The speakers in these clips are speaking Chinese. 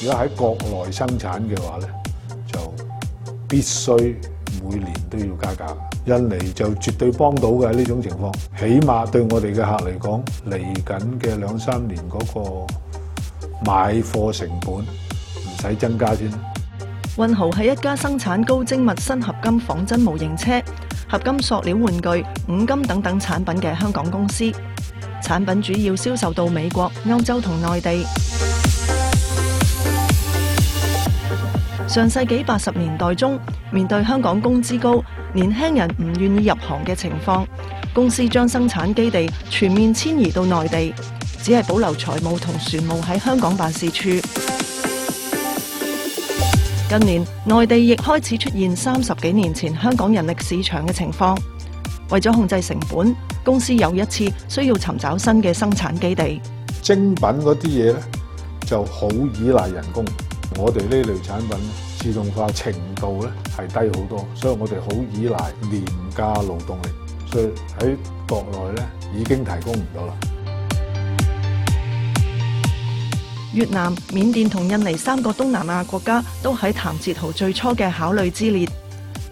如果喺國內生產嘅話咧，就必須每年都要加價。印尼就絕對幫到嘅呢種情況，起碼對我哋嘅客嚟講，嚟緊嘅兩三年嗰個買貨成本唔使增加先。運豪係一家生產高精密新合金仿真模型車、合金塑料玩具、五金等等產品嘅香港公司，產品主要銷售到美國、歐洲同内地。上世紀八十年代中，面對香港工資高、年輕人唔願意入行嘅情況，公司將生產基地全面遷移到內地，只係保留財務同船務喺香港辦事處。近年，內地亦開始出現三十幾年前香港人力市場嘅情況，為咗控制成本，公司又一次需要尋找新嘅生產基地。精品嗰啲嘢咧，就好依賴人工。我哋呢類產品咧。自動化程度咧係低好多，所以我哋好依賴廉價勞動力，所以喺國內咧已經提供唔到啦。越南、緬甸同印尼三個東南亞國家都喺談哲圖最初嘅考慮之列。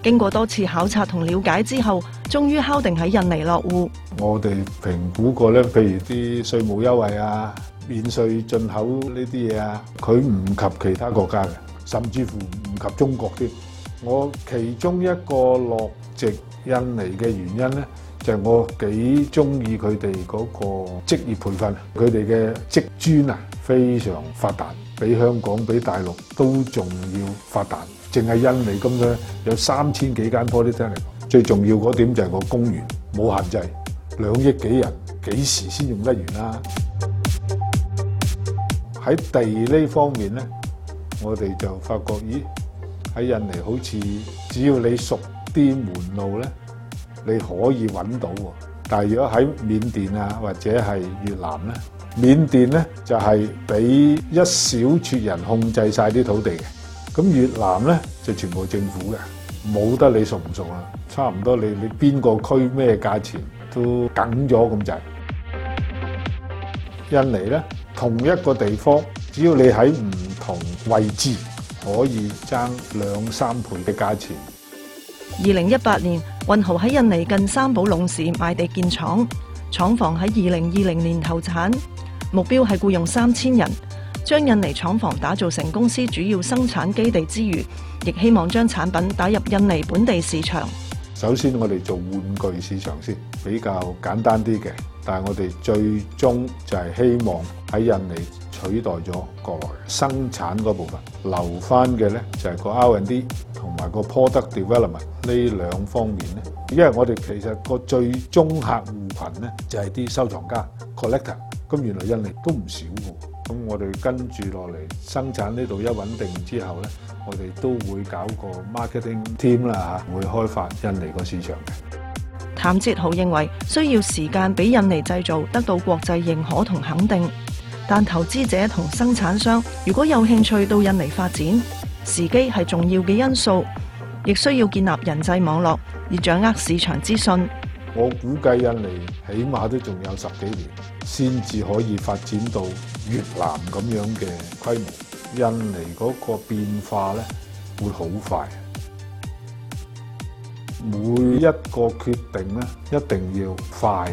經過多次考察同了解之後，終於敲定喺印尼落户。我哋評估過咧，譬如啲稅務優惠啊、免税進口呢啲嘢啊，佢唔及其他國家嘅。甚至乎唔及中國添。我其中一個落籍印尼嘅原因咧，就係我幾中意佢哋嗰個職業培訓，佢哋嘅職專啊非常發達，比香港比大陸都仲要發達。淨係印尼咁多，有三千幾間 polytechnic。最重要嗰點就係個公園冇限制，兩億幾人幾時先用得完啦？喺地呢方面咧。我哋就發覺，咦？喺印尼好似只要你熟啲門路咧，你可以揾到喎。但係如果喺緬甸啊，或者係越南咧，緬甸咧就係俾一小撮人控制晒啲土地嘅。咁越南咧就全部政府嘅，冇得你熟唔熟啊？差唔多你你邊個區咩價錢都緊咗咁滯。印尼咧，同一個地方，只要你喺唔同位置可以争两三倍嘅价钱。二零一八年，运豪喺印尼近三宝垄市卖地建厂，厂房喺二零二零年投产，目标系雇用三千人，将印尼厂房打造成公司主要生产基地之余，亦希望将产品打入印尼本地市场。首先，我哋做玩具市场先，比较简单啲嘅，但系我哋最终就系希望喺印尼。取代咗國內生產嗰部分，留翻嘅咧就係個 R&D 同埋個 product development 呢兩方面咧，因為我哋其實個最終客户群咧就係啲收藏家 collector，咁原來印尼都唔少嘅，咁我哋跟住落嚟生產呢度一穩定之後咧，我哋都會搞個 marketing team 啦嚇，會開發印尼個市場嘅。探哲豪認為需要時間俾印尼製造得到國際認可同肯定。但投資者同生產商如果有興趣到印尼發展，時機係重要嘅因素，亦需要建立人際網絡而掌握市場資訊。我估計印尼起碼都仲有十幾年，先至可以發展到越南咁樣嘅規模。印尼嗰個變化咧會好快，每一個決定咧一定要快。